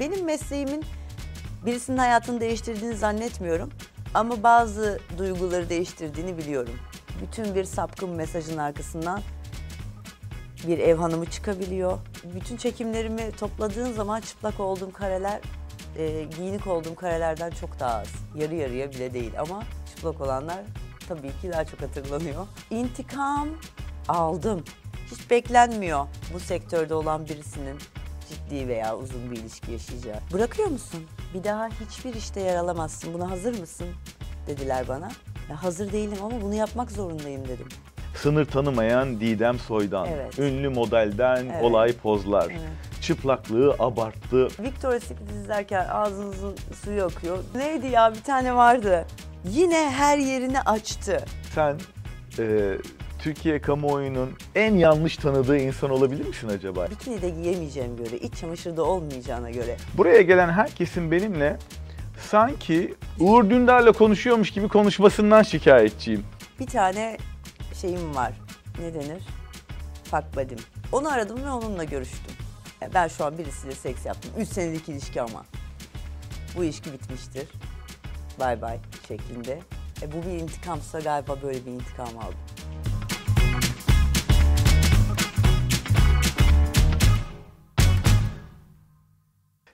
Benim mesleğimin birisinin hayatını değiştirdiğini zannetmiyorum. Ama bazı duyguları değiştirdiğini biliyorum. Bütün bir sapkın mesajın arkasından bir ev hanımı çıkabiliyor. Bütün çekimlerimi topladığın zaman çıplak olduğum kareler, e, giyinik olduğum karelerden çok daha az. Yarı yarıya bile değil ama çıplak olanlar tabii ki daha çok hatırlanıyor. İntikam aldım. Hiç beklenmiyor bu sektörde olan birisinin ciddi veya uzun bir ilişki yaşayacağı. Bırakıyor musun? Bir daha hiçbir işte yer alamazsın. Buna hazır mısın? Dediler bana. Ya hazır değilim ama bunu yapmak zorundayım dedim. Sınır tanımayan Didem Soydan. Evet. Ünlü modelden Evet. olay pozlar. Evet. Çıplaklığı abarttı. Victoria's Secret izlerken ağzınızın suyu akıyor. Neydi ya bir tane vardı. Yine her yerini açtı. Sen e, Türkiye kamuoyunun en yanlış tanıdığı insan olabilir misin acaba? Bikini de giyemeyeceğim göre, iç çamaşırda olmayacağına göre. Buraya gelen herkesin benimle sanki Uğur Dündar'la konuşuyormuş gibi konuşmasından şikayetçiyim. Bir tane şeyim var. Ne denir? Fuck buddy'm. Onu aradım ve onunla görüştüm. Ben şu an birisiyle seks yaptım. 3 senelik ilişki ama. Bu ilişki bitmiştir. Bay bay şeklinde. E bu bir intikamsa galiba böyle bir intikam aldım.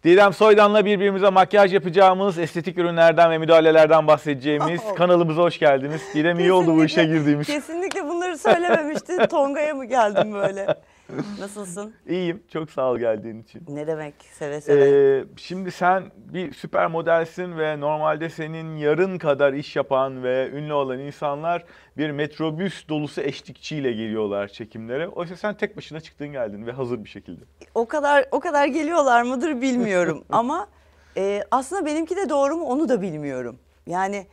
Didem Soydan'la birbirimize makyaj yapacağımız, estetik ürünlerden ve müdahalelerden bahsedeceğimiz Oh. kanalımıza hoş geldiniz. Didem iyi oldu bu işe girdiğimiz. Kesinlikle bunları söylememiştin. Tonga'ya mı geldin böyle? Nasılsın? İyiyim, çok sağ ol geldiğin için. Ne demek? Seve seve. Ee, şimdi sen bir süper modelsin ve normalde senin yarın kadar iş yapan ve ünlü olan insanlar bir metrobüs dolusu eşlikçiyle geliyorlar çekimlere. Oysa sen tek başına çıktın geldin ve hazır bir şekilde. O kadar o kadar geliyorlar mıdır bilmiyorum ama e, aslında benimki de doğru mu onu da bilmiyorum. Yani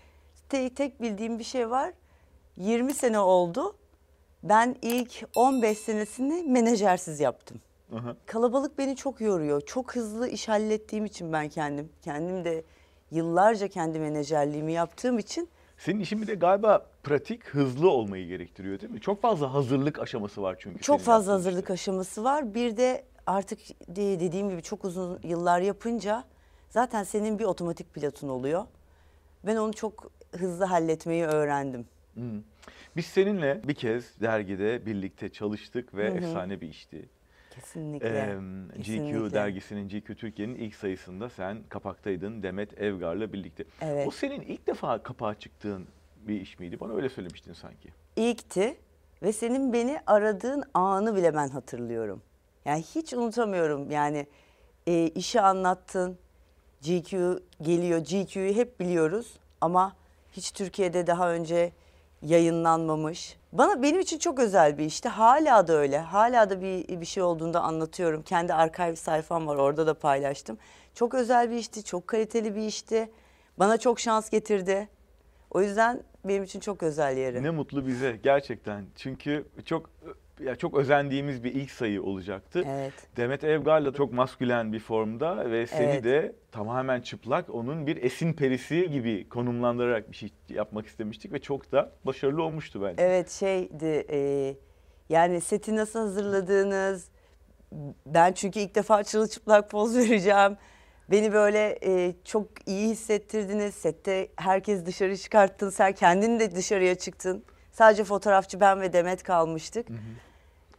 te- tek bildiğim bir şey var. 20 sene oldu. Ben ilk 15 senesini menajersiz yaptım. Aha. Kalabalık beni çok yoruyor. Çok hızlı iş hallettiğim için ben kendim. Kendim de yıllarca kendi menajerliğimi yaptığım için Senin işin bir de galiba pratik, hızlı olmayı gerektiriyor değil mi? Çok fazla hazırlık aşaması var çünkü. Çok fazla hazırlık işte. aşaması var. Bir de artık de- dediğim gibi çok uzun yıllar yapınca zaten senin bir otomatik pilotun oluyor. Ben onu çok hızlı halletmeyi öğrendim. Hı. Biz seninle bir kez dergide birlikte çalıştık ve efsane bir işti. Kesinlikle. Ee, GQ kesinlikle. dergisinin GQ Türkiye'nin ilk sayısında sen kapaktaydın Demet Evgar'la birlikte. Evet. O senin ilk defa kapağa çıktığın bir iş miydi? Bana öyle söylemiştin sanki. İlkti ve senin beni aradığın anı bile ben hatırlıyorum. Yani hiç unutamıyorum yani e, işi anlattın, GQ geliyor, GQ'yu hep biliyoruz ama hiç Türkiye'de daha önce yayınlanmamış. Bana benim için çok özel bir işti. Hala da öyle. Hala da bir bir şey olduğunda anlatıyorum. Kendi arşiv sayfam var. Orada da paylaştım. Çok özel bir işti. Çok kaliteli bir işti. Bana çok şans getirdi. O yüzden benim için çok özel yeri. Ne mutlu bize gerçekten. Çünkü çok ya çok özendiğimiz bir ilk sayı olacaktı. Evet. Demet Evgar'la çok maskülen bir formda ve seni Evet. de tamamen çıplak onun bir esin perisi gibi konumlandırarak bir şey yapmak istemiştik ve çok da başarılı olmuştu bence. Evet şeydi e, yani seti nasıl hazırladığınız ben çünkü ilk defa çırılçıplak poz vereceğim. Beni böyle e, çok iyi hissettirdiniz. Sette herkes dışarı çıkarttın. Sen kendin de dışarıya çıktın. Sadece fotoğrafçı ben ve Demet kalmıştık.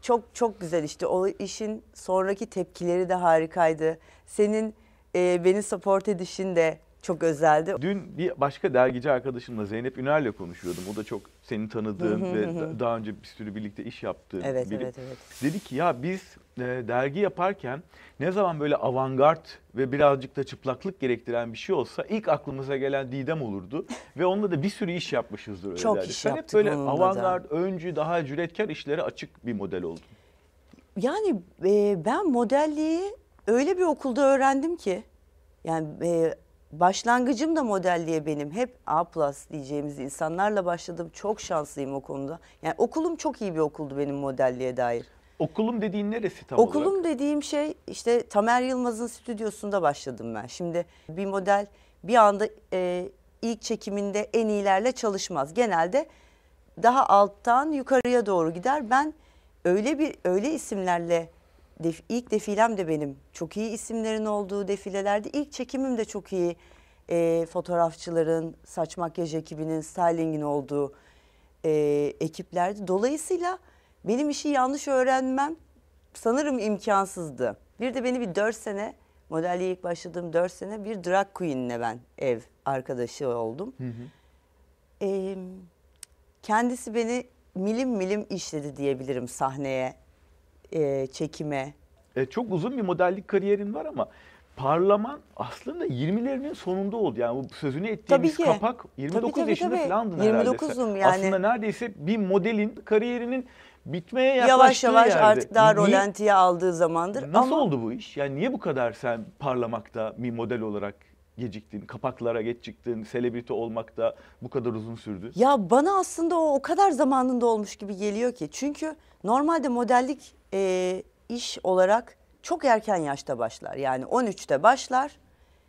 Çok çok güzel işte. O işin sonraki tepkileri de harikaydı. Senin e, beni support edişin de çok özeldi. Dün bir başka dergici arkadaşımla Zeynep Üner'le konuşuyordum. O da çok senin tanıdığın ve da- daha önce bir sürü birlikte iş yaptığın Evet biri. evet evet. Dedi ki ya biz e, dergi yaparken ne zaman böyle avantgard ve birazcık da çıplaklık gerektiren bir şey olsa ilk aklımıza gelen Didem olurdu. ve onunla da bir sürü iş yapmışızdır öyle Çok derdi. iş Sen hep yaptık böyle onunla da. avantgard, öncü, daha cüretkar işlere açık bir model oldun. Yani e, ben modelliği öyle bir okulda öğrendim ki yani e, başlangıcım da modelliğe benim hep A plus diyeceğimiz insanlarla başladım. Çok şanslıyım o konuda. Yani okulum çok iyi bir okuldu benim modelliğe dair. Okulum dediğin neresi tam Okulum olarak? dediğim şey işte Tamer Yılmaz'ın stüdyosunda başladım ben. Şimdi bir model bir anda e, ilk çekiminde en iyilerle çalışmaz. Genelde daha alttan yukarıya doğru gider. Ben öyle bir öyle isimlerle def- ilk defilem de benim çok iyi isimlerin olduğu defilelerdi. İlk çekimim de çok iyi e, fotoğrafçıların, saç makyaj ekibinin, stylingin olduğu e, ekiplerdi. Dolayısıyla benim işi yanlış öğrenmem sanırım imkansızdı. Bir de beni bir dört sene, modelliğe ilk başladığım dört sene bir drag queen'le ben ev arkadaşı oldum. E, kendisi beni milim milim işledi diyebilirim sahneye, e, çekime. E, çok uzun bir modellik kariyerin var ama parlaman aslında 20'lerinin sonunda oldu. Yani bu sözünü ettiğimiz Tabii ki. kapak 29 Tabii, tabii, yaşında tabii. falandın herhalde. 29'um yani. Aslında neredeyse bir modelin kariyerinin bitmeye Yavaş yaklaştığı yavaş yerde. artık daha Niye- rolantiye aldığı zamandır. Nasıl Ama oldu bu iş? Yani niye bu kadar sen parlamakta bir model olarak geciktin, kapaklara geç çıktın, selebriti olmakta bu kadar uzun sürdü? Ya bana aslında o o kadar zamanında olmuş gibi geliyor ki. Çünkü normalde modellik e, iş olarak çok erken yaşta başlar. Yani 13'te başlar.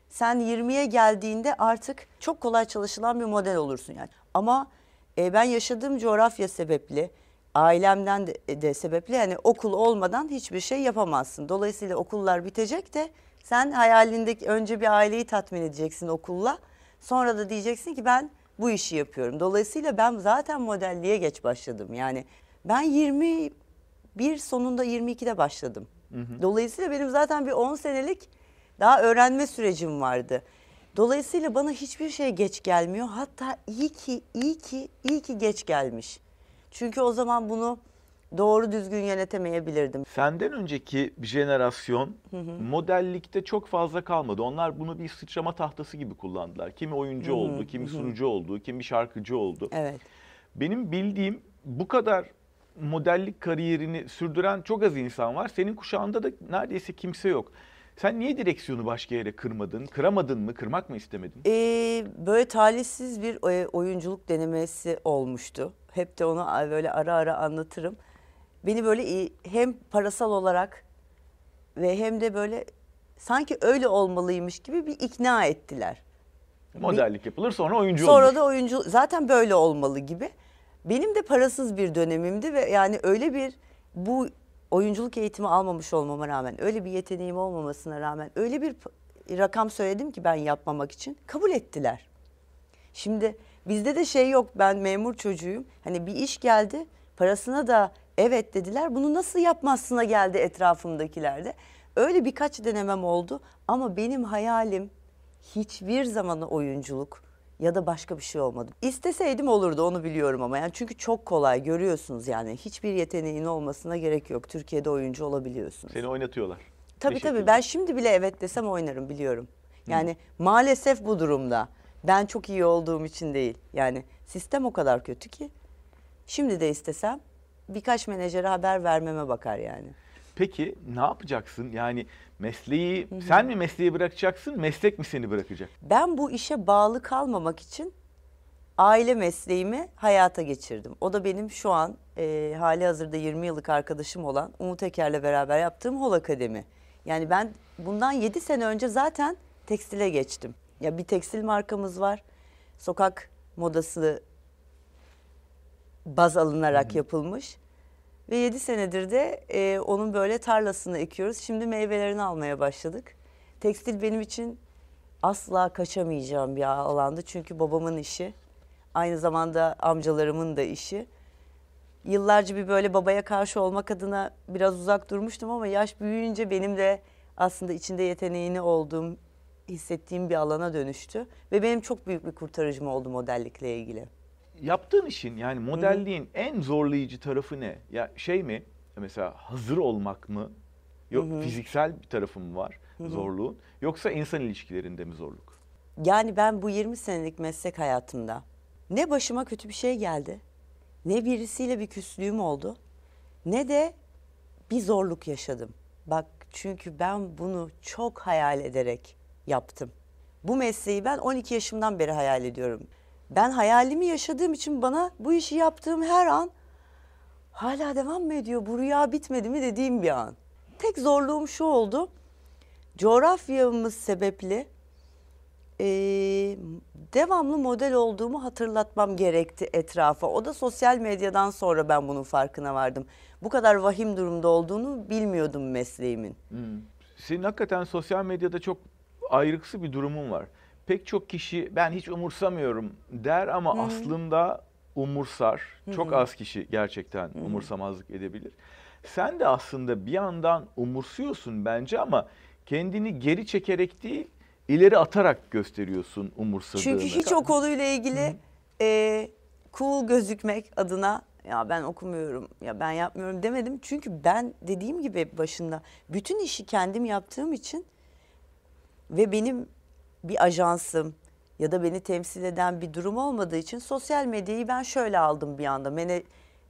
Sen 20'ye geldiğinde artık çok kolay çalışılan bir model olursun yani. Ama e, ben yaşadığım coğrafya sebepli, ailemden de, de sebeple yani okul olmadan hiçbir şey yapamazsın. Dolayısıyla okullar bitecek de sen hayalindeki önce bir aileyi tatmin edeceksin okulla. Sonra da diyeceksin ki ben bu işi yapıyorum. Dolayısıyla ben zaten modelliğe geç başladım. Yani ben 21 sonunda 22'de başladım. Dolayısıyla benim zaten bir 10 senelik daha öğrenme sürecim vardı. Dolayısıyla bana hiçbir şey geç gelmiyor. Hatta iyi ki, iyi ki, iyi ki geç gelmiş. Çünkü o zaman bunu doğru düzgün yönetemeyebilirdim. Senden önceki bir jenerasyon modellikte çok fazla kalmadı. Onlar bunu bir sıçrama tahtası gibi kullandılar. Kimi oyuncu oldu, kimi sunucu oldu, kimi şarkıcı oldu. Evet. Benim bildiğim bu kadar modellik kariyerini sürdüren çok az insan var. Senin kuşağında da neredeyse kimse yok. Sen niye direksiyonu başka yere kırmadın? Kıramadın mı? Kırmak mı istemedin? Ee, böyle talihsiz bir e, oyunculuk denemesi olmuştu. Hep de onu böyle ara ara anlatırım. Beni böyle iyi- hem parasal olarak ve hem de böyle sanki öyle olmalıymış gibi bir ikna ettiler. Modellik yapılır sonra oyuncu olur. Sonra da oyuncu zaten böyle olmalı gibi. Benim de parasız bir dönemimdi ve yani öyle bir bu oyunculuk eğitimi almamış olmama rağmen, öyle bir yeteneğim olmamasına rağmen öyle bir rakam söyledim ki ben yapmamak için kabul ettiler. Şimdi bizde de şey yok ben memur çocuğuyum. Hani bir iş geldi parasına da evet dediler. Bunu nasıl yapmazsına geldi etrafımdakiler de. Öyle birkaç denemem oldu ama benim hayalim hiçbir zaman oyunculuk ya da başka bir şey olmadı. İsteseydim olurdu onu biliyorum ama yani çünkü çok kolay görüyorsunuz yani hiçbir yeteneğin olmasına gerek yok. Türkiye'de oyuncu olabiliyorsunuz. Seni oynatıyorlar. Tabii tabii şekilde. ben şimdi bile evet desem oynarım biliyorum. Yani maalesef bu durumda. Ben çok iyi olduğum için değil. Yani sistem o kadar kötü ki. Şimdi de istesem birkaç menajere haber vermeme bakar yani. Peki ne yapacaksın? Yani mesleği sen mi mesleği bırakacaksın, meslek mi seni bırakacak? Ben bu işe bağlı kalmamak için aile mesleğimi hayata geçirdim. O da benim şu an e, hali hazırda 20 yıllık arkadaşım olan Umut Eker'le beraber yaptığım Hol Akademi. Yani ben bundan 7 sene önce zaten tekstile geçtim. Ya bir tekstil markamız var. Sokak modası baz alınarak yapılmış. Ve 7 senedir de e, onun böyle tarlasını ekiyoruz. Şimdi meyvelerini almaya başladık. Tekstil benim için asla kaçamayacağım bir alandı. Çünkü babamın işi. Aynı zamanda amcalarımın da işi. Yıllarca bir böyle babaya karşı olmak adına biraz uzak durmuştum ama yaş büyüyünce benim de aslında içinde yeteneğini olduğum, hissettiğim bir alana dönüştü. Ve benim çok büyük bir kurtarıcım oldu modellikle ilgili. Yaptığın işin yani modelliğin en zorlayıcı tarafı ne? Ya şey mi? Mesela hazır olmak mı? Yok fiziksel bir tarafı mı var zorluğun? Yoksa insan ilişkilerinde mi zorluk? Yani ben bu 20 senelik meslek hayatımda ne başıma kötü bir şey geldi, ne birisiyle bir küslüğüm oldu, ne de bir zorluk yaşadım. Bak çünkü ben bunu çok hayal ederek yaptım. Bu mesleği ben 12 yaşımdan beri hayal ediyorum. Ben hayalimi yaşadığım için bana bu işi yaptığım her an hala devam mı ediyor, bu rüya bitmedi mi dediğim bir an. Tek zorluğum şu oldu, coğrafyamız sebepli e, devamlı model olduğumu hatırlatmam gerekti etrafa. O da sosyal medyadan sonra ben bunun farkına vardım. Bu kadar vahim durumda olduğunu bilmiyordum mesleğimin. Senin hakikaten sosyal medyada çok ayrıksı bir durumun var. Pek çok kişi ben hiç umursamıyorum der ama aslında umursar. Çok az kişi gerçekten umursamazlık edebilir. Sen de aslında bir yandan umursuyorsun bence ama kendini geri çekerek değil, ileri atarak gösteriyorsun umursadığını. Çünkü hiç o konuyla ilgili e, cool gözükmek adına ya ben okumuyorum ya ben yapmıyorum demedim. Çünkü ben dediğim gibi başında bütün işi kendim yaptığım için ve benim bir ajansım ya da beni temsil eden bir durum olmadığı için sosyal medyayı ben şöyle aldım bir anda. Mene,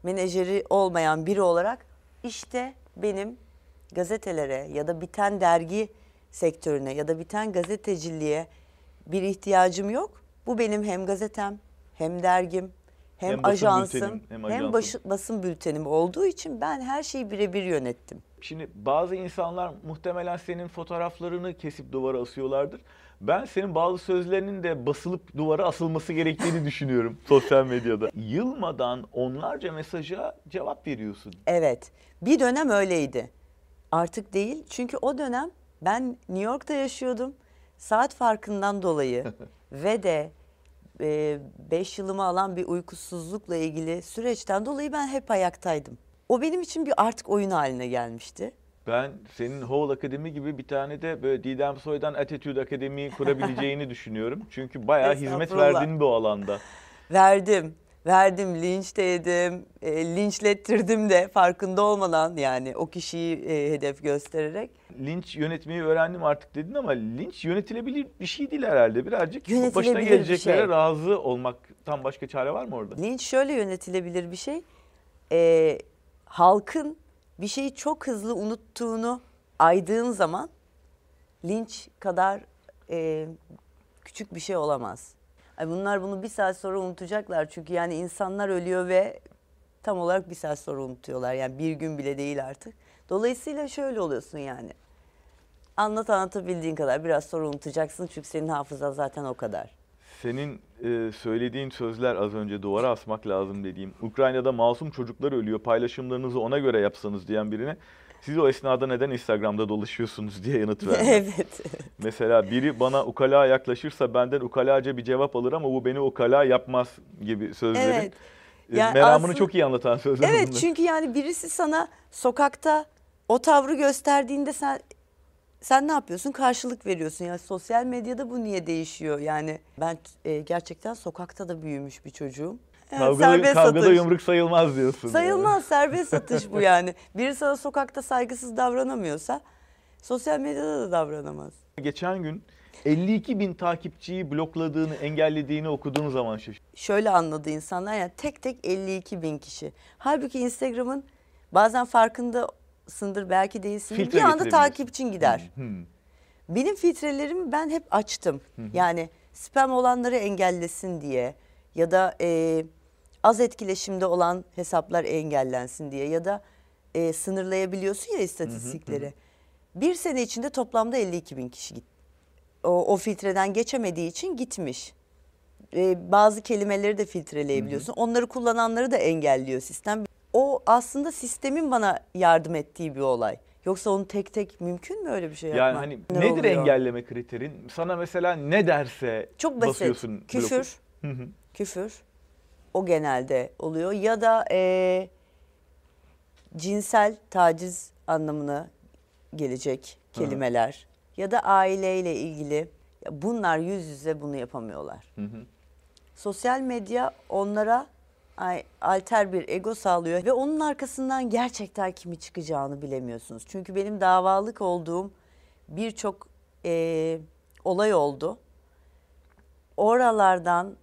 menajeri olmayan biri olarak işte benim gazetelere ya da biten dergi sektörüne ya da biten gazeteciliğe bir ihtiyacım yok. Bu benim hem gazetem hem dergim hem, Hem ajansım bültenin, hem hem, ajansın. başı- basın bültenim olduğu için ben her şeyi birebir yönettim. Şimdi bazı insanlar muhtemelen senin fotoğraflarını kesip duvara asıyorlardır. Ben senin bazı sözlerinin de basılıp duvara asılması gerektiğini düşünüyorum sosyal medyada. Yılmadan onlarca mesaja cevap veriyorsun. Evet. Bir dönem öyleydi. Artık değil. Çünkü o dönem ben New York'ta yaşıyordum. Saat farkından dolayı ve de 5 yılımı alan bir uykusuzlukla ilgili süreçten dolayı ben hep ayaktaydım. O benim için bir artık oyun haline gelmişti. Ben senin Hall Akademi gibi bir tane de böyle Didem Soy'dan Attitude Akademi kurabileceğini düşünüyorum. Çünkü bayağı hizmet verdin bu alanda. Verdim. Verdim, linç de yedim, e, linçlettirdim de farkında olmadan yani o kişiyi e, hedef göstererek. Linç yönetmeyi öğrendim artık dedin ama linç yönetilebilir bir şey değil herhalde. Birazcık başına geleceklere şey. razı olmaktan başka çare var mı orada? Linç şöyle yönetilebilir bir şey. Ee, halkın bir şeyi çok hızlı unuttuğunu aydığın zaman linç kadar e, küçük bir şey olamaz. Ay bunlar bunu bir saat sonra unutacaklar çünkü yani insanlar ölüyor ve tam olarak bir saat sonra unutuyorlar. Yani bir gün bile değil artık. Dolayısıyla şöyle oluyorsun yani. Anlat anlatabildiğin kadar biraz sonra unutacaksın çünkü senin hafızan zaten o kadar. Senin e, söylediğin sözler az önce duvara asmak lazım dediğim. Ukrayna'da masum çocuklar ölüyor paylaşımlarınızı ona göre yapsanız diyen birine siz o esnada neden Instagram'da dolaşıyorsunuz diye yanıt verdi. evet. Mesela biri bana ukala yaklaşırsa benden ukalaca bir cevap alır ama bu beni ukala yapmaz gibi sözleri. Evet. E, Yani meramını aslında- çok iyi anlatan sözler Evet bunlar. çünkü yani birisi sana sokakta o tavrı gösterdiğinde sen sen ne yapıyorsun? Karşılık veriyorsun. Ya sosyal medyada bu niye değişiyor? Yani ben e, gerçekten sokakta da büyümüş bir çocuğum. Yani Kavgada, serbest kavgada satış. yumruk sayılmaz diyorsun. Sayılmaz serbest satış bu yani. Biri sana sokakta saygısız davranamıyorsa sosyal medyada da davranamaz. Geçen gün 52 bin takipçiyi blokladığını, engellediğini okuduğun zaman şaşırdım. şöyle anladı insanlar yani tek tek 52 bin kişi. Halbuki Instagram'ın bazen farkındasındır belki değilsin. Filtre Bir anda getirebiliyorsun. takipçin gider. Hmm. Benim filtrelerimi ben hep açtım. Yani spam olanları engellesin diye ya da e, az etkileşimde olan hesaplar engellensin diye ya da e, sınırlayabiliyorsun ya istatistikleri. Bir sene içinde toplamda 52 bin kişi git. O, o filtreden geçemediği için gitmiş. E, bazı kelimeleri de filtreleyebiliyorsun. Onları kullananları da engelliyor sistem. O aslında sistemin bana yardım ettiği bir olay. Yoksa onu tek tek mümkün mü öyle bir şey yapmak? Yani hani Ne nedir oluyor? engelleme kriterin? Sana mesela ne derse Çok basit. basıyorsun. Küfür, Hı hı. küfür. O genelde oluyor. Ya da e, cinsel taciz anlamına gelecek kelimeler. Ya da aileyle ilgili. Bunlar yüz yüze bunu yapamıyorlar. Hı hı. Sosyal medya onlara alter bir ego sağlıyor ve onun arkasından gerçekten kimi çıkacağını bilemiyorsunuz. Çünkü benim davalık olduğum birçok eee, olay oldu. Oralardan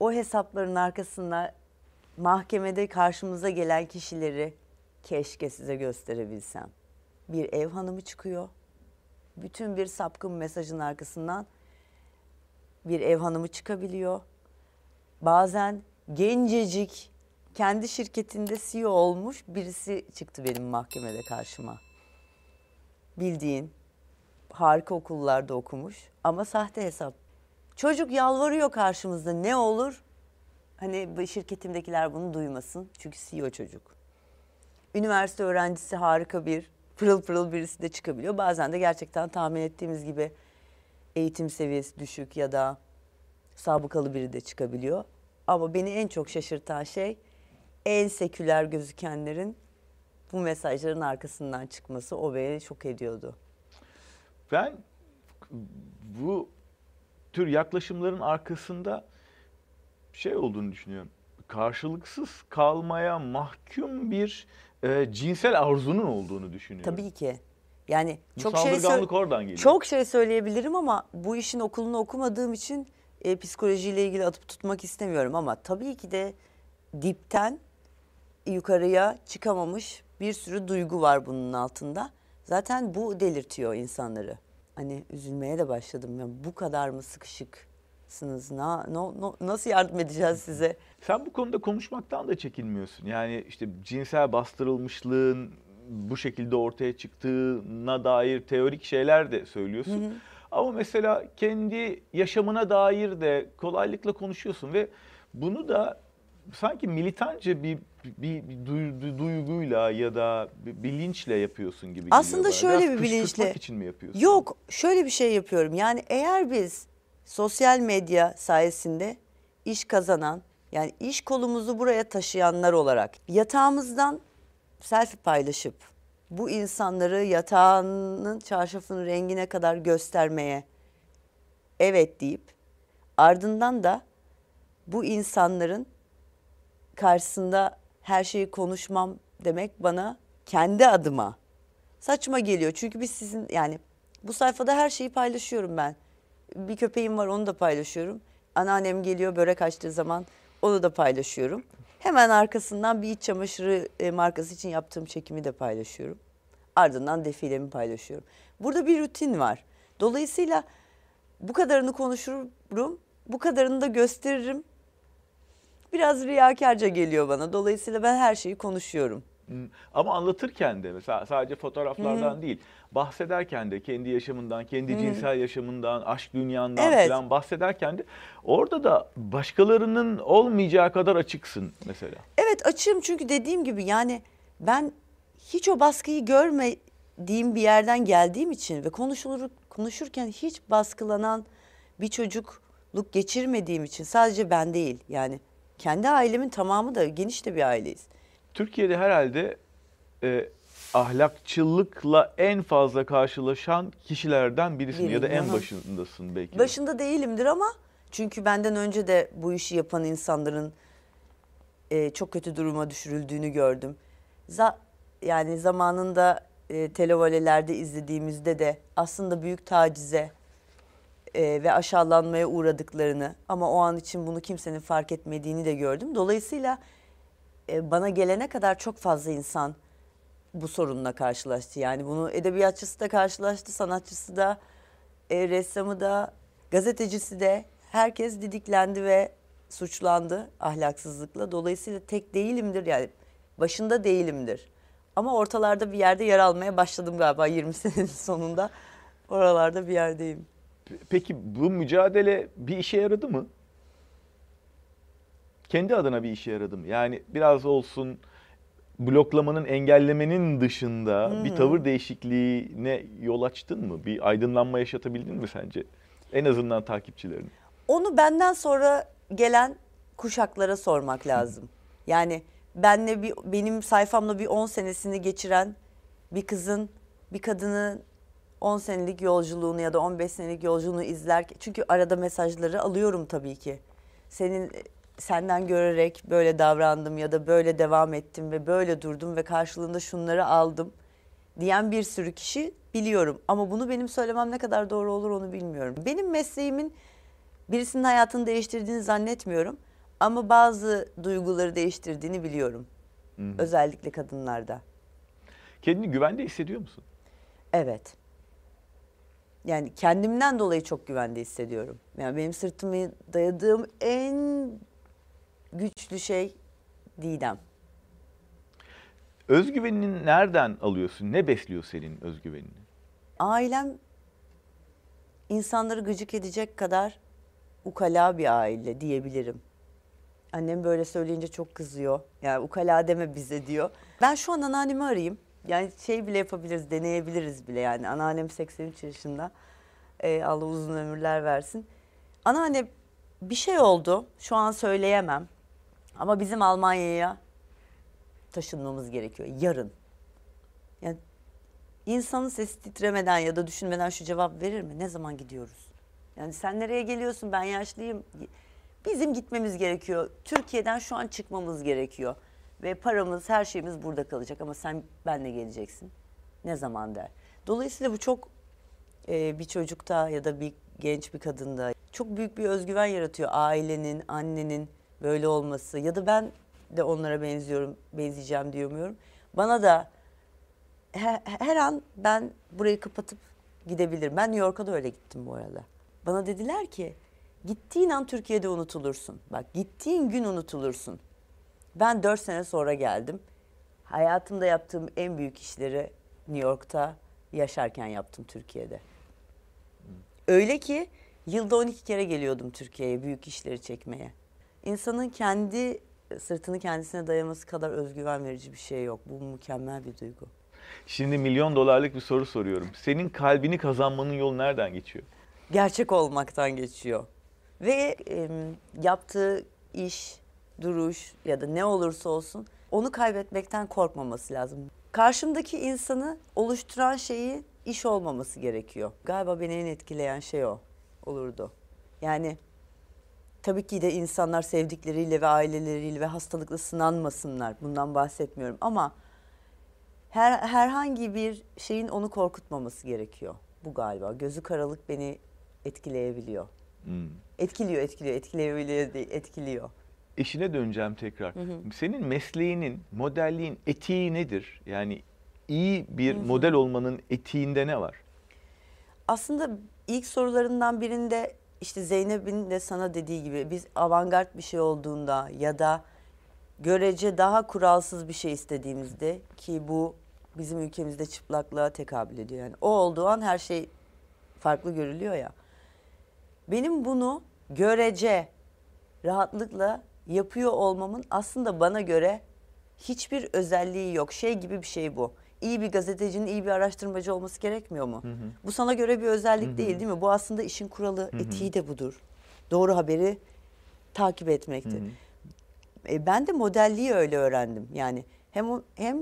o hesapların arkasında mahkemede karşımıza gelen kişileri keşke size gösterebilsem. Bir ev hanımı çıkıyor. Bütün bir sapkın mesajın arkasından bir ev hanımı çıkabiliyor. Bazen gencecik kendi şirketinde CEO olmuş birisi çıktı benim mahkemede karşıma. Bildiğin harika okullarda okumuş ama sahte hesap. Çocuk yalvarıyor karşımızda ne olur? Hani şirketimdekiler bunu duymasın. Çünkü CEO çocuk. Üniversite öğrencisi harika bir pırıl pırıl birisi de çıkabiliyor. Bazen de gerçekten tahmin ettiğimiz gibi eğitim seviyesi düşük ya da sabıkalı biri de çıkabiliyor. Ama beni en çok şaşırtan şey en seküler gözükenlerin bu mesajların arkasından çıkması o beni şok ediyordu. Ben bu tür yaklaşımların arkasında şey olduğunu düşünüyorum. Karşılıksız kalmaya mahkum bir e, cinsel arzunun olduğunu düşünüyorum. Tabii ki. Yani Bu çok şey oradan geliyor. Çok şey söyleyebilirim ama bu işin okulunu okumadığım için e, psikolojiyle ilgili atıp tutmak istemiyorum ama tabii ki de dipten yukarıya çıkamamış bir sürü duygu var bunun altında. Zaten bu delirtiyor insanları. Hani üzülmeye de başladım. Ya bu kadar mı sıkışıksınız? Na, no, no- nasıl yardım edeceğiz size? Sen bu konuda konuşmaktan da çekinmiyorsun. Yani işte cinsel bastırılmışlığın bu şekilde ortaya çıktığına dair teorik şeyler de söylüyorsun. Ama mesela kendi yaşamına dair de kolaylıkla konuşuyorsun ve bunu da sanki militanca bir bir, bir duy- duyguyla ya da bir bilinçle yapıyorsun gibi Aslında bana. şöyle Biraz bir bilinçle. için mi yapıyorsun? Yok şöyle bir şey yapıyorum. Yani eğer biz sosyal medya sayesinde iş kazanan yani iş kolumuzu buraya taşıyanlar olarak yatağımızdan selfie paylaşıp bu insanları yatağının çarşafının rengine kadar göstermeye evet deyip ardından da bu insanların karşısında her şeyi konuşmam demek bana kendi adıma saçma geliyor. Çünkü biz sizin yani bu sayfada her şeyi paylaşıyorum ben. Bir köpeğim var onu da paylaşıyorum. Anneannem geliyor börek açtığı zaman onu da paylaşıyorum. Hemen arkasından bir iç çamaşırı e, markası için yaptığım çekimi de paylaşıyorum. Ardından defilemi paylaşıyorum. Burada bir rutin var. Dolayısıyla bu kadarını konuşurum, bu kadarını da gösteririm. Biraz riyakarca geliyor bana. Dolayısıyla ben her şeyi konuşuyorum. Ama anlatırken de mesela sadece fotoğraflardan değil, bahsederken de kendi yaşamından, kendi cinsel yaşamından, aşk dünyandan Evet. falan bahsederken de orada da başkalarının olmayacağı kadar açıksın mesela. Evet açığım çünkü dediğim gibi yani ben hiç o baskıyı görmediğim bir yerden geldiğim için ve konuşulur konuşurken hiç baskılanan bir çocukluk geçirmediğim için sadece ben değil yani kendi ailemin tamamı da geniş de bir aileyiz. Türkiye'de herhalde e, ahlakçılıkla en fazla karşılaşan kişilerden birisin ya da en hı. başındasın belki. de. Başında değilimdir ama çünkü benden önce de bu işi yapan insanların e, çok kötü duruma düşürüldüğünü gördüm. Za- yani zamanında e, televolelerde izlediğimizde de aslında büyük tacize e, ve aşağılanmaya uğradıklarını ama o an için bunu kimsenin fark etmediğini de gördüm. Dolayısıyla bana gelene kadar çok fazla insan bu sorunla karşılaştı. Yani bunu edebiyatçısı da karşılaştı, sanatçısı da, e, ressamı da, gazetecisi de herkes didiklendi ve suçlandı ahlaksızlıkla. Dolayısıyla tek değilimdir yani başında değilimdir. Ama ortalarda bir yerde yer almaya başladım galiba 20 senenin sonunda. Oralarda bir yerdeyim. Peki bu mücadele bir işe yaradı mı? Kendi adına bir işe yaradı mı? Yani biraz olsun bloklamanın, engellemenin dışında bir tavır değişikliğine yol açtın mı? Bir aydınlanma yaşatabildin mi sence? En azından takipçilerin. Onu benden sonra gelen kuşaklara sormak lazım. Yani benle bir benim sayfamla bir 10 senesini geçiren bir kızın bir kadının 10 senelik yolculuğunu ya da 15 senelik yolculuğunu izlerken çünkü arada mesajları alıyorum tabii ki. Senin senden görerek böyle davrandım ya da böyle devam ettim ve böyle durdum ve karşılığında şunları aldım diyen bir sürü kişi biliyorum. Ama bunu benim söylemem ne kadar doğru olur onu bilmiyorum. Benim mesleğimin birisinin hayatını değiştirdiğini zannetmiyorum. Ama bazı duyguları değiştirdiğini biliyorum. Özellikle kadınlarda. Kendini güvende hissediyor musun? Evet. Yani kendimden dolayı çok güvende hissediyorum. Yani benim sırtımı dayadığım en güçlü şey Didem. Özgüvenini nereden alıyorsun? Ne besliyor senin özgüvenini? Ailem insanları gıcık edecek kadar ukala bir aile diyebilirim. Annem böyle söyleyince çok kızıyor. Yani ukala deme bize diyor. Ben şu an anneannemi arayayım. Yani şey bile yapabiliriz, deneyebiliriz bile yani. Anneannem 83 yaşında. Ee, Allah uzun ömürler versin. Anneanne bir şey oldu. Şu an söyleyemem. Ama bizim Almanya'ya taşınmamız gerekiyor. Yarın. Yani insanın sesi titremeden ya da düşünmeden şu cevap verir mi? Ne zaman gidiyoruz? Yani sen nereye geliyorsun? Ben yaşlıyım. Bizim gitmemiz gerekiyor. Türkiye'den şu an çıkmamız gerekiyor. Ve paramız, her şeyimiz burada kalacak ama sen benle geleceksin. Ne zaman der. Dolayısıyla bu çok e, bir çocukta ya da bir genç bir kadında çok büyük bir özgüven yaratıyor. Ailenin, annenin böyle olması ya da ben de onlara benziyorum, benzeyeceğim diyemiyorum. Bana da her, her an ben burayı kapatıp gidebilirim. Ben New York'a da öyle gittim bu arada. Bana dediler ki gittiğin an Türkiye'de unutulursun. Bak gittiğin gün unutulursun. Ben dört sene sonra geldim. Hayatımda yaptığım en büyük işleri New York'ta yaşarken yaptım Türkiye'de. Öyle ki yılda 12 kere geliyordum Türkiye'ye büyük işleri çekmeye. İnsanın kendi sırtını kendisine dayaması kadar özgüven verici bir şey yok. Bu mükemmel bir duygu. Şimdi milyon dolarlık bir soru soruyorum. Senin kalbini kazanmanın yolu nereden geçiyor? Gerçek olmaktan geçiyor. Ve e, yaptığı iş, duruş ya da ne olursa olsun onu kaybetmekten korkmaması lazım. Karşımdaki insanı oluşturan şeyi iş olmaması gerekiyor. Galiba beni en etkileyen şey o olurdu. Yani tabii ki de insanlar sevdikleriyle ve aileleriyle ve hastalıkla sınanmasınlar. Bundan bahsetmiyorum ama her herhangi bir şeyin onu korkutmaması gerekiyor. Bu galiba. Gözü karalık beni etkileyebiliyor. Hmm. Etkiliyor, etkiliyor, etkileyebiliyor değil, etkiliyor. İşine döneceğim tekrar. Senin mesleğinin, modelliğin etiği nedir? Yani iyi bir model olmanın etiğinde ne var? Aslında ilk sorularından birinde işte Zeynep'in de sana dediği gibi biz avantgard bir şey olduğunda ya da görece daha kuralsız bir şey istediğimizde ki bu bizim ülkemizde çıplaklığa tekabül ediyor. Yani o olduğu an her şey farklı görülüyor ya. Benim bunu görece rahatlıkla yapıyor olmamın aslında bana göre hiçbir özelliği yok. Şey gibi bir şey bu. İyi bir gazetecinin iyi bir araştırmacı olması gerekmiyor mu? Bu sana göre bir özellik değil değil mi? Bu aslında işin kuralı, etiği de budur. Doğru haberi takip etmektir. E, ben de modelliği öyle öğrendim. Yani hem hem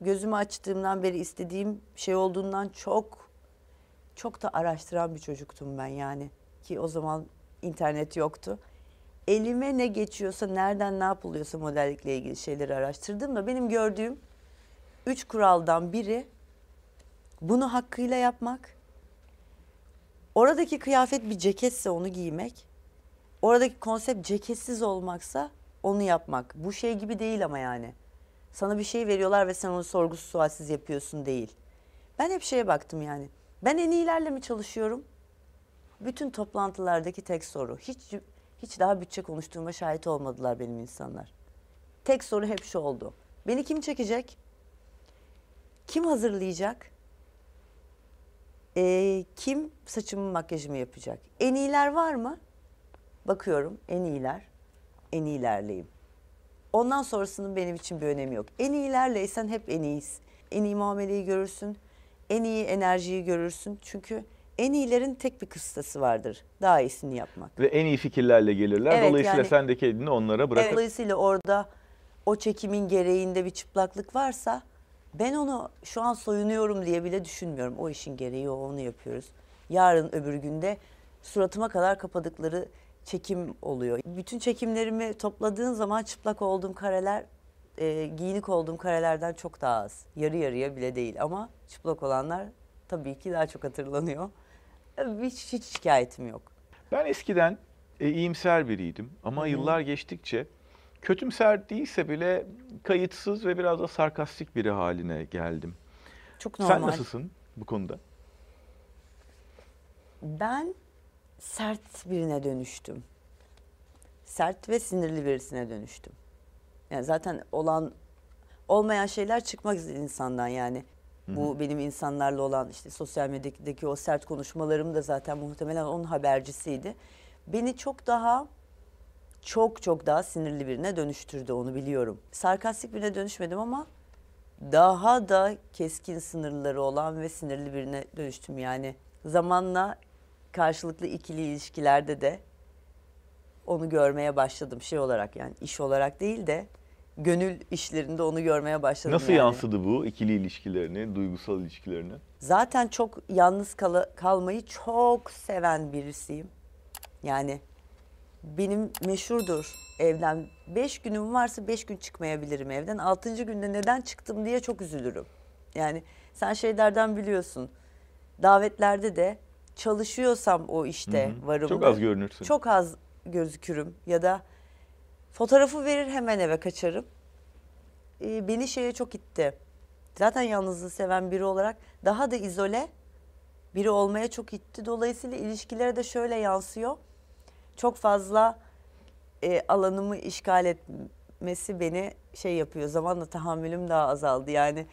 gözümü açtığımdan beri istediğim şey olduğundan çok çok da araştıran bir çocuktum ben yani ki o zaman internet yoktu. Elime ne geçiyorsa, nereden ne yapılıyorsa modellikle ilgili şeyleri araştırdığımda benim gördüğüm üç kuraldan biri bunu hakkıyla yapmak. Oradaki kıyafet bir ceketse onu giymek. Oradaki konsept ceketsiz olmaksa onu yapmak. Bu şey gibi değil ama yani. Sana bir şey veriyorlar ve sen onu sorgusuz sualsiz yapıyorsun değil. Ben hep şeye baktım yani. Ben en iyilerle mi çalışıyorum? Bütün toplantılardaki tek soru. Hiç hiç daha bütçe konuştuğuma şahit olmadılar benim insanlar. Tek soru hep şu oldu. Beni kim çekecek? Kim hazırlayacak? Ee, kim saçımı makyajımı yapacak? En iyiler var mı? Bakıyorum en iyiler. En iyilerleyim. Ondan sonrasının benim için bir önemi yok. En iyilerleysen hep en iyiyiz. En iyi muameleyi görürsün. En iyi enerjiyi görürsün. Çünkü en iyilerin tek bir kıstası vardır. Daha iyisini yapmak. Ve en iyi fikirlerle gelirler. Evet, Dolayısıyla yani- sen de kendini onlara bırakıp Dolayısıyla orada o çekimin gereğinde bir çıplaklık varsa ben onu şu an soyunuyorum diye bile düşünmüyorum. O işin gereği o onu yapıyoruz. Yarın öbür günde suratıma kadar kapadıkları çekim oluyor. Bütün çekimlerimi topladığın zaman çıplak olduğum kareler e, giyinik olduğum karelerden çok daha az. Yarı yarıya bile değil ama çıplak olanlar tabii ki daha çok hatırlanıyor. Hiç, hiç şikayetim yok. Ben eskiden e, iyimser biriydim ama yıllar geçtikçe kötümser değilse bile kayıtsız ve biraz da sarkastik biri haline geldim. Çok normal. Sen nasılsın bu konuda? Ben sert birine dönüştüm. Sert ve sinirli birisine dönüştüm. Yani zaten olan olmayan şeyler çıkmak insandan yani. Bu benim insanlarla olan işte sosyal medyadaki o sert konuşmalarım da zaten muhtemelen onun habercisiydi. beni çok daha çok çok daha sinirli birine dönüştürdü onu biliyorum. Sarkastik birine dönüşmedim ama daha da keskin sınırları olan ve sinirli birine dönüştüm yani. Zamanla karşılıklı ikili ilişkilerde de onu görmeye başladım şey olarak yani iş olarak değil de gönül işlerinde onu görmeye başladım. Nasıl yani. yansıdı bu ikili ilişkilerini, duygusal ilişkilerini? Zaten çok yalnız kala- kalmayı çok seven birisiyim. Yani benim meşhurdur evden. Beş günüm varsa beş gün çıkmayabilirim evden. Altıncı günde neden çıktım diye çok üzülürüm. Yani sen şeylerden biliyorsun. Davetlerde de çalışıyorsam o işte Hı hı. varım. Çok az görünürsün. Çok az gözükürüm ya da fotoğrafı verir hemen eve kaçarım. Ee, beni şeye çok itti. Zaten yalnızlığı seven biri olarak daha da izole biri olmaya çok itti. Dolayısıyla ilişkilere de şöyle yansıyor. Çok fazla e, alanımı işgal etmesi beni şey yapıyor. Zamanla tahammülüm daha azaldı. Yani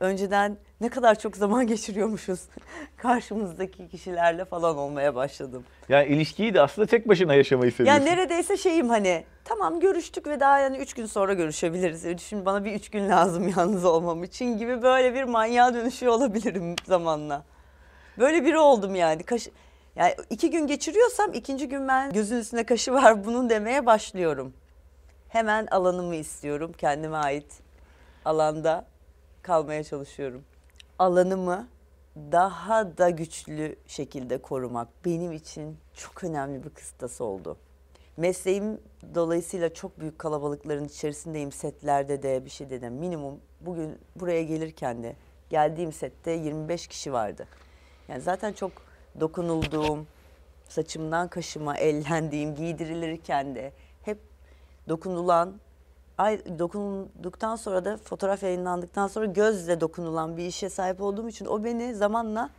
önceden ne kadar çok zaman geçiriyormuşuz karşımızdaki kişilerle falan olmaya başladım. Yani ilişkiyi de aslında tek başına yaşamayı seviyorsun. Yani neredeyse şeyim hani tamam görüştük ve daha yani üç gün sonra görüşebiliriz. E, Düşün bana bir üç gün lazım yalnız olmam için gibi böyle bir manyağa dönüşüyor olabilirim zamanla. Böyle biri oldum yani. Kaş, yani iki gün geçiriyorsam ikinci gün ben gözün üstünde kaşı var bunun demeye başlıyorum. Hemen alanımı istiyorum kendime ait alanda kalmaya çalışıyorum. Alanımı daha da güçlü şekilde korumak benim için çok önemli bir kıstas oldu. Mesleğim dolayısıyla çok büyük kalabalıkların içerisindeyim setlerde de bir şey de minimum bugün buraya gelirken de geldiğim sette 25 kişi vardı. Yani zaten çok dokunulduğum, saçımdan kaşıma ellendiğim, giydirilirken de hep dokunulan, ay dokunduktan sonra da fotoğraf yayınlandıktan sonra gözle dokunulan bir işe sahip olduğum için o beni zamanla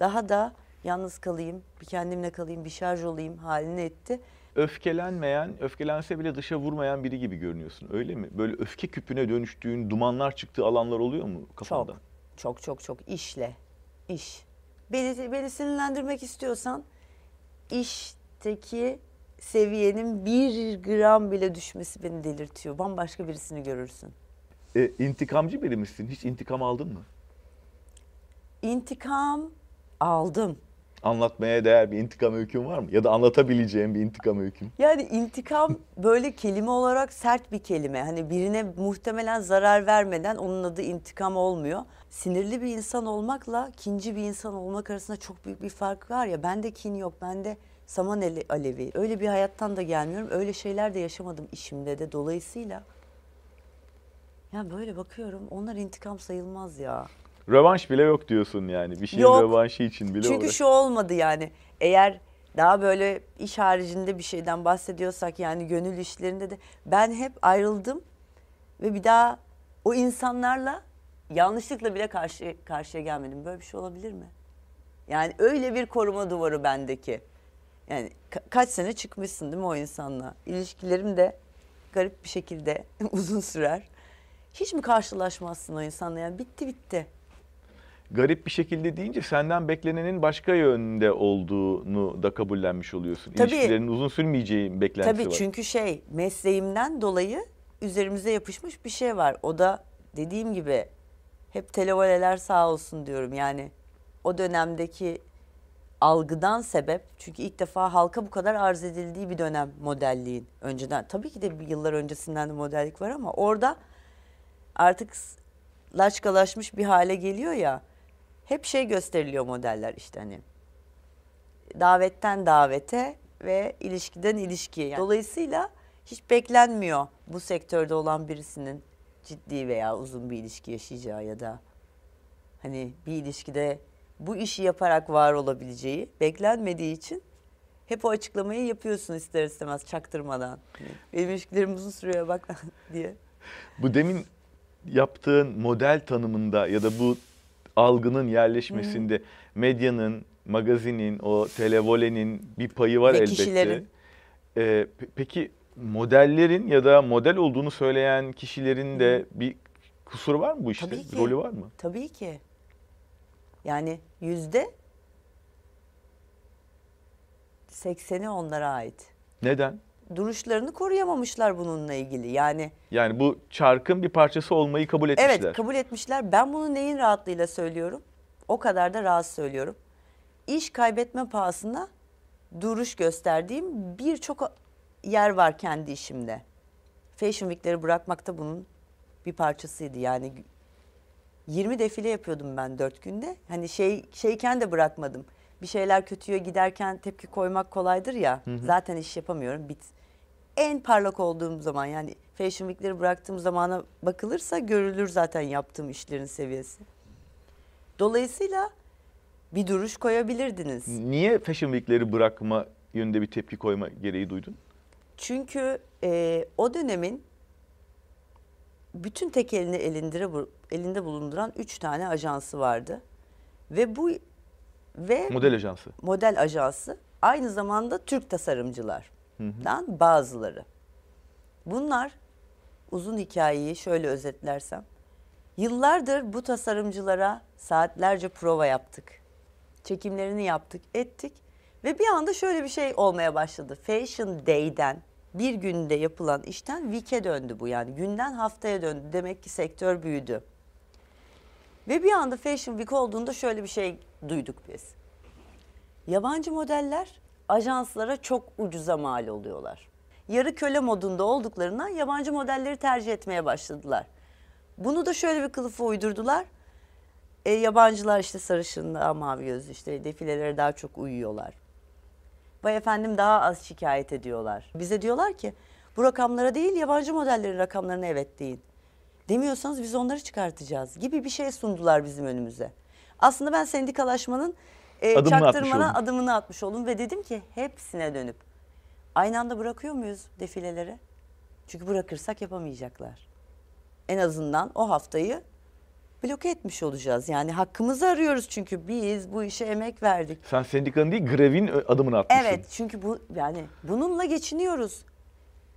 daha da yalnız kalayım, bir kendimle kalayım, bir şarj olayım haline etti. Öfkelenmeyen, öfkelense bile dışa vurmayan biri gibi görünüyorsun. Öyle mi? Böyle öfke küpüne dönüştüğün, dumanlar çıktığı alanlar oluyor mu kafanda? Çok, çok çok çok işle, iş. Beni, beni sinirlendirmek istiyorsan işteki seviyenin bir gram bile düşmesi beni delirtiyor. Bambaşka birisini görürsün. E, intikamcı biri misin? Hiç intikam aldın mı? İntikam aldım. Anlatmaya değer bir intikam öykün var mı? Ya da anlatabileceğin bir intikam öykün. Yani intikam böyle kelime olarak sert bir kelime. Hani birine muhtemelen zarar vermeden onun adı intikam olmuyor. Sinirli bir insan olmakla kinci bir insan olmak arasında çok büyük bir fark var ya. Bende kin yok, bende saman alevi. Öyle bir hayattan da gelmiyorum. Öyle şeyler de yaşamadım işimde de. Dolayısıyla ya böyle bakıyorum onlar intikam sayılmaz ya. Rövanş bile yok diyorsun yani. Bir şeyin Yok. rövanşı için bile Çünkü uğraş- şu olmadı yani. Eğer daha böyle iş haricinde bir şeyden bahsediyorsak yani gönül işlerinde de ben hep ayrıldım ve bir daha o insanlarla yanlışlıkla bile karşı karşıya gelmedim. Böyle bir şey olabilir mi? Yani öyle bir koruma duvarı bendeki. Yani ka- kaç sene çıkmışsın değil mi o insanla? İlişkilerim de garip bir şekilde uzun sürer. Hiç mi karşılaşmazsın o insanla? Yani bitti bitti. Garip bir şekilde deyince senden beklenenin başka yönde olduğunu da kabullenmiş oluyorsun. Tabii. İlişkilerin uzun sürmeyeceği beklentisi Tabii var. çünkü şey mesleğimden dolayı üzerimize yapışmış bir şey var. O da dediğim gibi hep televoleler sağ olsun diyorum. Yani o dönemdeki algıdan sebep çünkü ilk defa halka bu kadar arz edildiği bir dönem modelliğin önceden. Tabii ki de bir yıllar öncesinden de modellik var ama orada artık laçkalaşmış bir hale geliyor ya. Hep şey gösteriliyor modeller işte hani davetten davete ve ilişkiden ilişkiye. Yani Dolayısıyla hiç beklenmiyor bu sektörde olan birisinin ciddi veya uzun bir ilişki yaşayacağı ya da hani bir ilişkide bu işi yaparak var olabileceği beklenmediği için hep o açıklamayı yapıyorsun ister istemez çaktırmadan. Hani Benim ilişkilerim uzun sürüyor bak diye. Bu demin yaptığın model tanımında ya da bu algının yerleşmesinde medyanın, magazinin, o televolenin bir payı var Ve elbette. kişilerin. Ee, pe- peki modellerin ya da model olduğunu söyleyen kişilerin de bir kusuru var mı bu işte? Tabii ki. Rolü var mı? Tabii ki. Yani yüzde 80'i onlara ait. Neden? Duruşlarını koruyamamışlar bununla ilgili. Yani Yani bu çarkın bir parçası olmayı kabul etmişler. evet kabul etmişler. Ben bunu neyin rahatlığıyla söylüyorum? O kadar da rahat söylüyorum. İş kaybetme pahasına duruş gösterdiğim birçok yer var kendi işimde. Fashion Week'leri bırakmak da bunun bir parçasıydı. Yani 20 defile yapıyordum ben 4 günde. Hani şey şeyken de bırakmadım. Bir şeyler kötüye giderken tepki koymak kolaydır ya. Zaten iş yapamıyorum. Bit. En parlak olduğum zaman yani Fashion Week'leri bıraktığım zamana bakılırsa görülür zaten yaptığım işlerin seviyesi. Dolayısıyla bir duruş koyabilirdiniz. Niye Fashion Week'leri bırakma yönünde bir tepki koyma gereği duydun? Çünkü e, o dönemin bütün tek elini elindire, elinde bulunduran üç tane ajansı vardı. Ve bu ve Model ajansı. model ajansı aynı zamanda Türk tasarımcılardan bazıları. Bunlar uzun hikayeyi şöyle özetlersem yıllardır bu tasarımcılara saatlerce prova yaptık. Çekimlerini yaptık, ettik ve bir anda şöyle bir şey olmaya başladı. Fashion Day'den bir günde yapılan işten week'e döndü bu yani günden haftaya döndü. Demek ki sektör büyüdü. Ve bir anda Fashion Week olduğunda şöyle bir şey duyduk biz. Yabancı modeller ajanslara çok ucuza mal oluyorlar. Yarı köle modunda olduklarından yabancı modelleri tercih etmeye başladılar. Bunu da şöyle bir kılıfa uydurdular. E, yabancılar işte sarışın, daha mavi gözlü işte defilelere daha çok uyuyorlar. Vay efendim daha az şikayet ediyorlar. Bize diyorlar ki bu rakamlara değil yabancı modellerin rakamlarına evet deyin. Demiyorsanız biz onları çıkartacağız gibi bir şey sundular bizim önümüze. Aslında ben sendikalaşmanın e, Adımını atmış çaktırmana oldun. adımını atmış oldum ve dedim ki hepsine dönüp aynı anda bırakıyor muyuz defileleri? Çünkü bırakırsak yapamayacaklar. En azından o haftayı bloke etmiş olacağız. Yani hakkımızı arıyoruz çünkü biz bu işe emek verdik. Sen sendikanın değil grevin ö- adımını atmışsın. Evet çünkü bu yani bununla geçiniyoruz.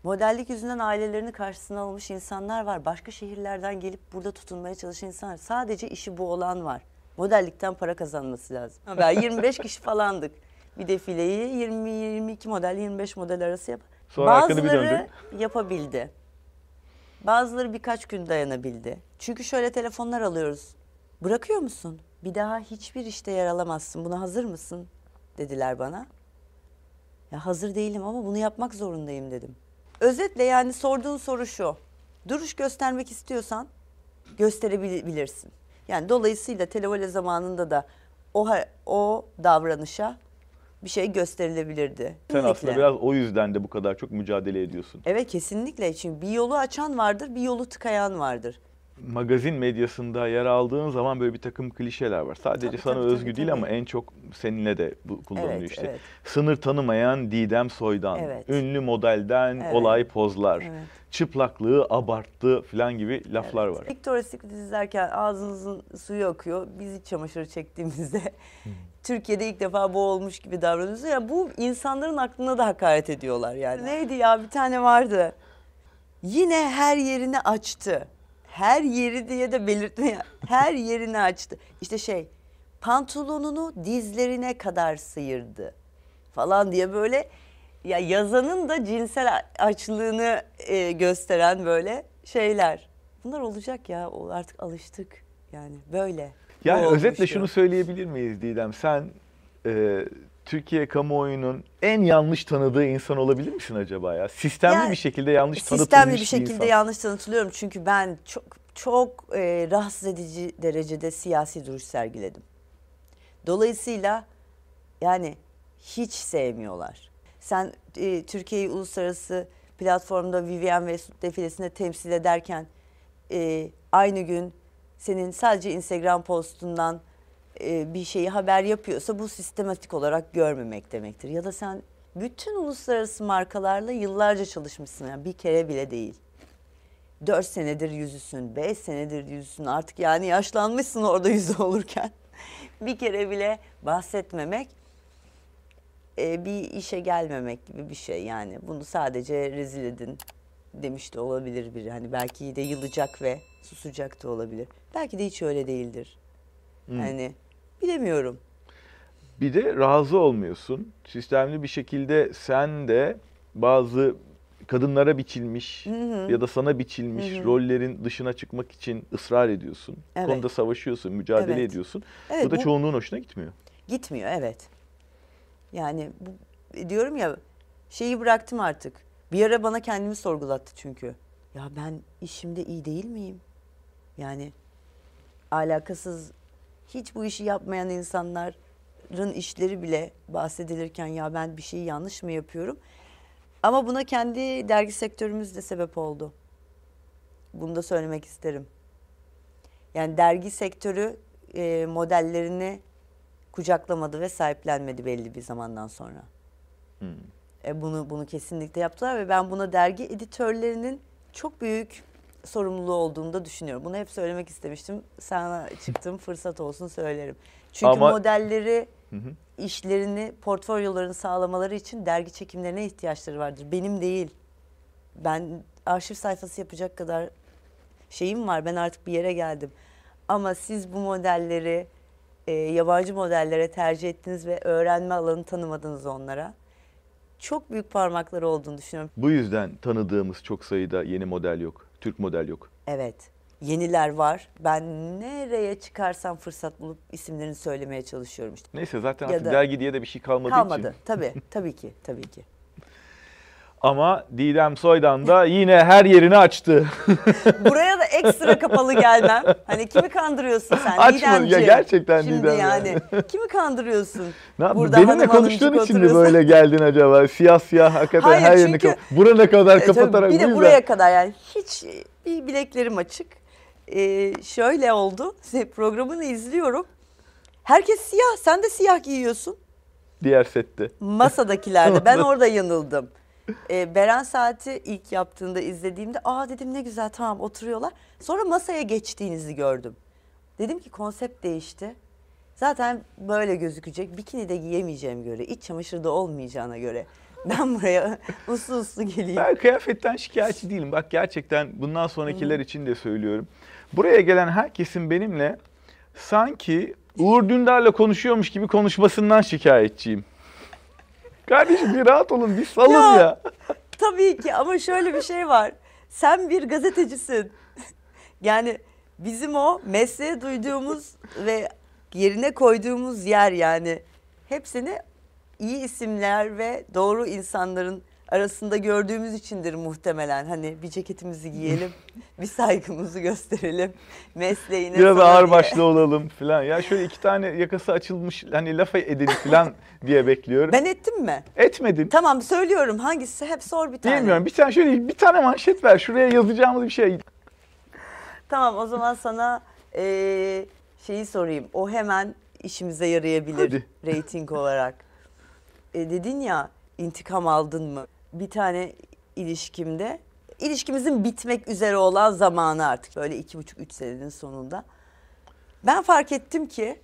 Modellik yüzünden ailelerini karşısına almış insanlar var. Başka şehirlerden gelip burada tutunmaya çalışan insanlar. Sadece işi bu olan var. Modellikten para kazanması lazım. Ben 25 kişi falandık. Bir defileyi 20 22 model 25 model arası yap. Sonra Bazıları yapabildi. Bazıları birkaç gün dayanabildi. Çünkü şöyle telefonlar alıyoruz. Bırakıyor musun? Bir daha hiçbir işte yer alamazsın. Buna hazır mısın? dediler bana. Ya hazır değilim ama bunu yapmak zorundayım dedim. Özetle yani sorduğun soru şu. Duruş göstermek istiyorsan gösterebilirsin. Yani dolayısıyla televole zamanında da o o davranışa bir şey gösterilebilirdi. Sen aslında Kesinlikle. biraz o yüzden de bu kadar çok mücadele ediyorsun. Evet kesinlikle. Çünkü bir yolu açan vardır, bir yolu tıkayan vardır. Magazin medyasında yer aldığın zaman böyle bir takım klişeler var. Sadece Tabii, sana tabii, özgü tabii, değil tabii. ama en çok seninle de bu kullanılıyor Evet, işte. evet. Sınır tanımayan Didem Soydan, Evet. ünlü modelden Evet. olay pozlar, Evet. çıplaklığı abarttı falan gibi laflar var. Victoria's Secret izlerken ağzınızın suyu akıyor. Biz iç çamaşırı çektiğimizde Türkiye'de ilk defa bu olmuş gibi davranıyoruz. Ya bu insanların aklına da hakaret ediyorlar yani. Neydi ya bir tane vardı. Yine her yerini açtı. Her yeri diye de belirtme. Her yerini açtı. İşte şey pantolonunu dizlerine kadar sıyırdı falan diye böyle ya yazanın da cinsel açlığını e, gösteren böyle şeyler. Bunlar olacak ya o artık alıştık yani böyle. Yani özetle şunu söyleyebilir miyiz Didem? Sen e, Türkiye kamuoyunun en yanlış tanıdığı insan olabilir misin acaba ya? Sistemli Yani bir şekilde yanlış tanıtılmış Sistemli bir bir şekilde insan. yanlış tanıtılıyorum çünkü ben çok çok e, rahatsız edici derecede siyasi duruş sergiledim. Dolayısıyla yani hiç sevmiyorlar. Sen e, Türkiye'yi uluslararası platformda Vivienne Westwood defilesinde temsil ederken e, aynı gün senin sadece Instagram postundan e, bir şeyi haber yapıyorsa bu sistematik olarak görmemek demektir. Ya da sen bütün uluslararası markalarla yıllarca çalışmışsın yani bir kere bile değil. 4 senedir yüzüsün, 5 senedir yüzüsün artık yani yaşlanmışsın orada yüzü olurken. bir kere bile bahsetmemek e, bir işe gelmemek gibi bir şey yani. Bunu sadece rezil edin demiş de olabilir biri. Hani belki de yılacak ve susacak da olabilir. Belki de hiç öyle değildir. Hmm. Hani bilemiyorum. Bir de razı olmuyorsun. Sistemli bir şekilde sen de bazı kadınlara biçilmiş ya da sana biçilmiş rollerin dışına çıkmak için ısrar ediyorsun. Evet. konuda savaşıyorsun, mücadele Evet. ediyorsun. Evet, bu da bu- çoğunluğun hoşuna gitmiyor. Gitmiyor evet. Yani bu, diyorum ya şeyi bıraktım artık. Bir ara bana kendimi sorgulattı çünkü. Ya ben işimde iyi değil miyim? Yani alakasız hiç bu işi yapmayan insanların işleri bile bahsedilirken ya ben bir şeyi yanlış mı yapıyorum? Ama buna kendi dergi sektörümüz de sebep oldu. Bunu da söylemek isterim. Yani dergi sektörü e, modellerini kucaklamadı ve sahiplenmedi belli bir zamandan sonra. E, bunu bunu kesinlikle yaptılar ve ben buna dergi editörlerinin çok büyük sorumluluğu olduğunu da düşünüyorum. Bunu hep söylemek istemiştim. Sana çıktığım fırsat olsun söylerim. Çünkü Ama- modelleri Hı hı. işlerini, portfolyolarını sağlamaları için dergi çekimlerine ihtiyaçları vardır. Benim değil. Ben arşiv sayfası yapacak kadar şeyim var. Ben artık bir yere geldim. Ama siz bu modelleri e, yabancı modellere tercih ettiniz ve öğrenme alanı tanımadınız onlara. Çok büyük parmakları olduğunu düşünüyorum. Bu yüzden tanıdığımız çok sayıda yeni model yok. Türk model yok. Evet. Yeniler var. Ben nereye çıkarsam fırsat bulup isimlerini söylemeye çalışıyorum işte. Neyse zaten Ya artık da- dergi diye de bir şey kalmadığı Kalmadı. için. Tabii. Tabii ki. Tabii ki. Ama Didem Soydan da yine her yerini açtı. Buraya da ekstra kapalı gelmem. Hani kimi kandırıyorsun sen Açma. Didemciğim? Ya gerçekten Şimdi Didem yani. yani. kimi kandırıyorsun? Ne Burada Benimle konuştuğun için mi böyle geldin acaba? Siyah siyah hakikaten Hayır, her yerini çünkü- Burana kadar E, kapatarak bir de buraya kadar yani hiç bir bileklerim açık. Ee, şöyle oldu. Programını izliyorum. Herkes siyah. Sen de siyah giyiyorsun. Diğer sette. Masadakilerde. Ben orada yanıldım. Ee, Beren Saat'i ilk yaptığında izlediğimde aa dedim ne güzel tamam oturuyorlar. Sonra masaya geçtiğinizi gördüm. Dedim ki konsept değişti. Zaten böyle gözükecek. Bikini de giyemeyeceğim göre, iç çamaşırı da olmayacağına göre. Ben buraya uslu uslu geleyim. Ben kıyafetten şikayetçi değilim. Bak gerçekten bundan sonrakiler için de söylüyorum. Buraya gelen herkesin benimle sanki Uğur Dündar'la konuşuyormuş gibi konuşmasından şikayetçiyim. Kardeşim bir rahat olun, bir salın Ya. ya. Tabii ki ama şöyle bir şey var. Sen bir gazetecisin. Yani bizim o mesleğe duyduğumuz ve yerine koyduğumuz yer yani hepsini iyi isimler ve doğru insanların arasında gördüğümüz içindir muhtemelen. Hani bir ceketimizi giyelim, bir saygımızı gösterelim, mesleğine Biraz ağır diye. başlı olalım falan. Ya şöyle iki tane yakası açılmış hani laf edelim falan diye bekliyorum. Ben ettim mi? Etmedin. Tamam söylüyorum hangisi hep sor bir tane. Bilmiyorum. Bir tane şöyle bir tane manşet ver. Şuraya yazacağımız bir şey. Tamam o zaman sana eee, şeyi sorayım. O hemen işimize yarayabilir Hadi. reyting olarak. E, dedin ya intikam aldın mı? Bir tane ilişkimde ilişkimizin bitmek üzere olan zamanı artık böyle iki buçuk üç senenin sonunda. Ben fark ettim ki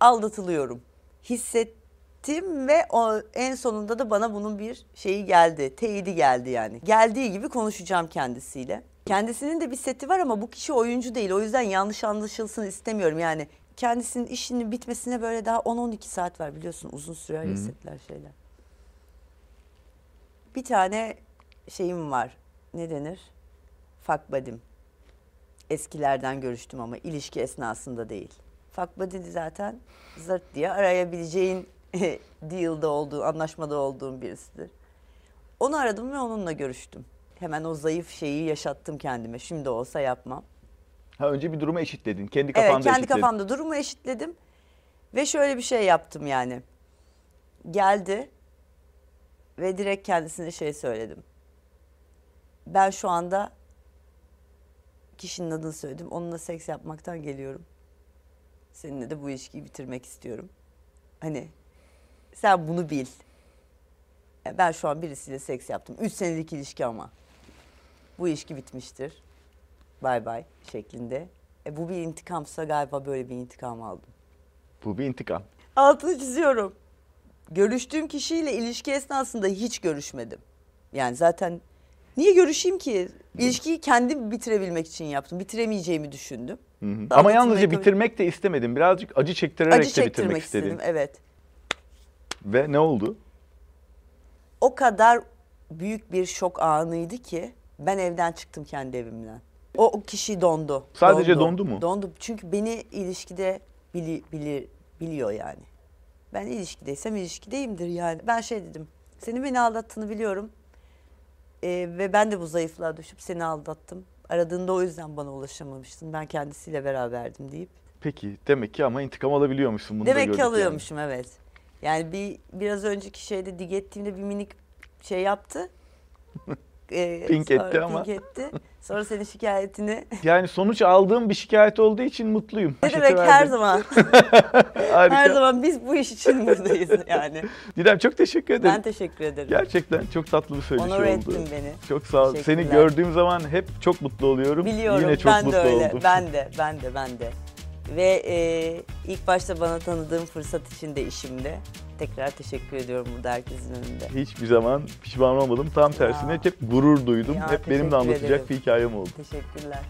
aldatılıyorum. Hissettim ve o en sonunda da bana bunun bir şeyi geldi. Teyidi geldi yani. Geldiği gibi konuşacağım kendisiyle. Kendisinin de bir seti var ama bu kişi oyuncu değil. O yüzden yanlış anlaşılsın istemiyorum. Yani kendisinin işinin bitmesine böyle daha 10-12 saat var biliyorsun. Uzun sürer ya setler şeyler. Bir tane şeyim var. Ne denir? Fuck buddy'm. Eskilerden görüştüm ama ilişki esnasında değil. Buddy zaten zırt diye arayabileceğin deal'da olduğu, anlaşmada olduğum birisidir. Onu aradım ve onunla görüştüm. Hemen o zayıf şeyi yaşattım kendime. Şimdi olsa yapmam. Ha önce bir durumu eşitledin. Kendi kafanda Evet kendi eşitledin. kafamda durumu eşitledim. Ve şöyle bir şey yaptım yani. Geldi ve direkt kendisine şey söyledim. Ben şu anda kişinin adını söyledim. Onunla seks yapmaktan geliyorum. Seninle de bu ilişkiyi bitirmek istiyorum. Hani sen bunu bil. E, Ben şu an birisiyle seks yaptım. Üç senelik ilişki ama. Bu ilişki bitmiştir. Bay bay şeklinde. E, bu bir intikamsa galiba böyle bir intikam aldım. Bu bir intikam. Altını çiziyorum. Görüştüğüm kişiyle ilişki esnasında hiç görüşmedim. Yani zaten niye görüşeyim ki? İlişkiyi kendim bitirebilmek için yaptım. Bitiremeyeceğimi düşündüm. Hı hı. Daha Ama yalnızca bitirmek- de istemedim. Birazcık acı çektirerek Acı de bitirmek çektirmek istedin. istedim evet. Ve ne oldu? O kadar büyük bir şok anıydı ki ben evden çıktım kendi evimden. O, o kişi dondu. Sadece dondu mu? Dondu. Çünkü beni ilişkide bili, bilir, biliyor yani. Ben ilişkideysem ilişkideyimdir yani. Ben şey dedim. Senin beni aldattığını biliyorum. Ee, ve ben de bu zayıflığa düşüp seni aldattım. Aradığında o yüzden bana ulaşamamıştın. Ben kendisiyle beraberdim deyip. Peki demek ki ama intikam alabiliyormuşsun bunu da Demek gördük ki yani. alıyormuşum evet. Yani bir biraz önceki şeyde dig ettiğimde bir minik şey yaptı. Ee, Pink etti ama. Pink etti. Sonra senin şikayetini. Yani sonuç aldığım bir şikayet olduğu için mutluyum. Ne demek her verdim. zaman. Harika. her zaman biz bu iş için buradayız yani. Didem çok teşekkür ederim. Ben teşekkür ederim. Gerçekten çok tatlı bir söyleşi Onur oldu. ettin beni. Çok sağ ol. Seni gördüğüm zaman hep çok mutlu oluyorum. Biliyorum Yine çok ben mutlu de öyle. oldum. Ben de ben de ben de. Ve e, ilk başta bana tanıdığım fırsat için de işimde. Tekrar teşekkür ediyorum burada herkesin önünde. Hiçbir zaman pişman olmadım. Tam tersine Ya. hep gurur duydum. Ya, hep benim de anlatacak ederim. bir hikayem oldu. Teşekkürler.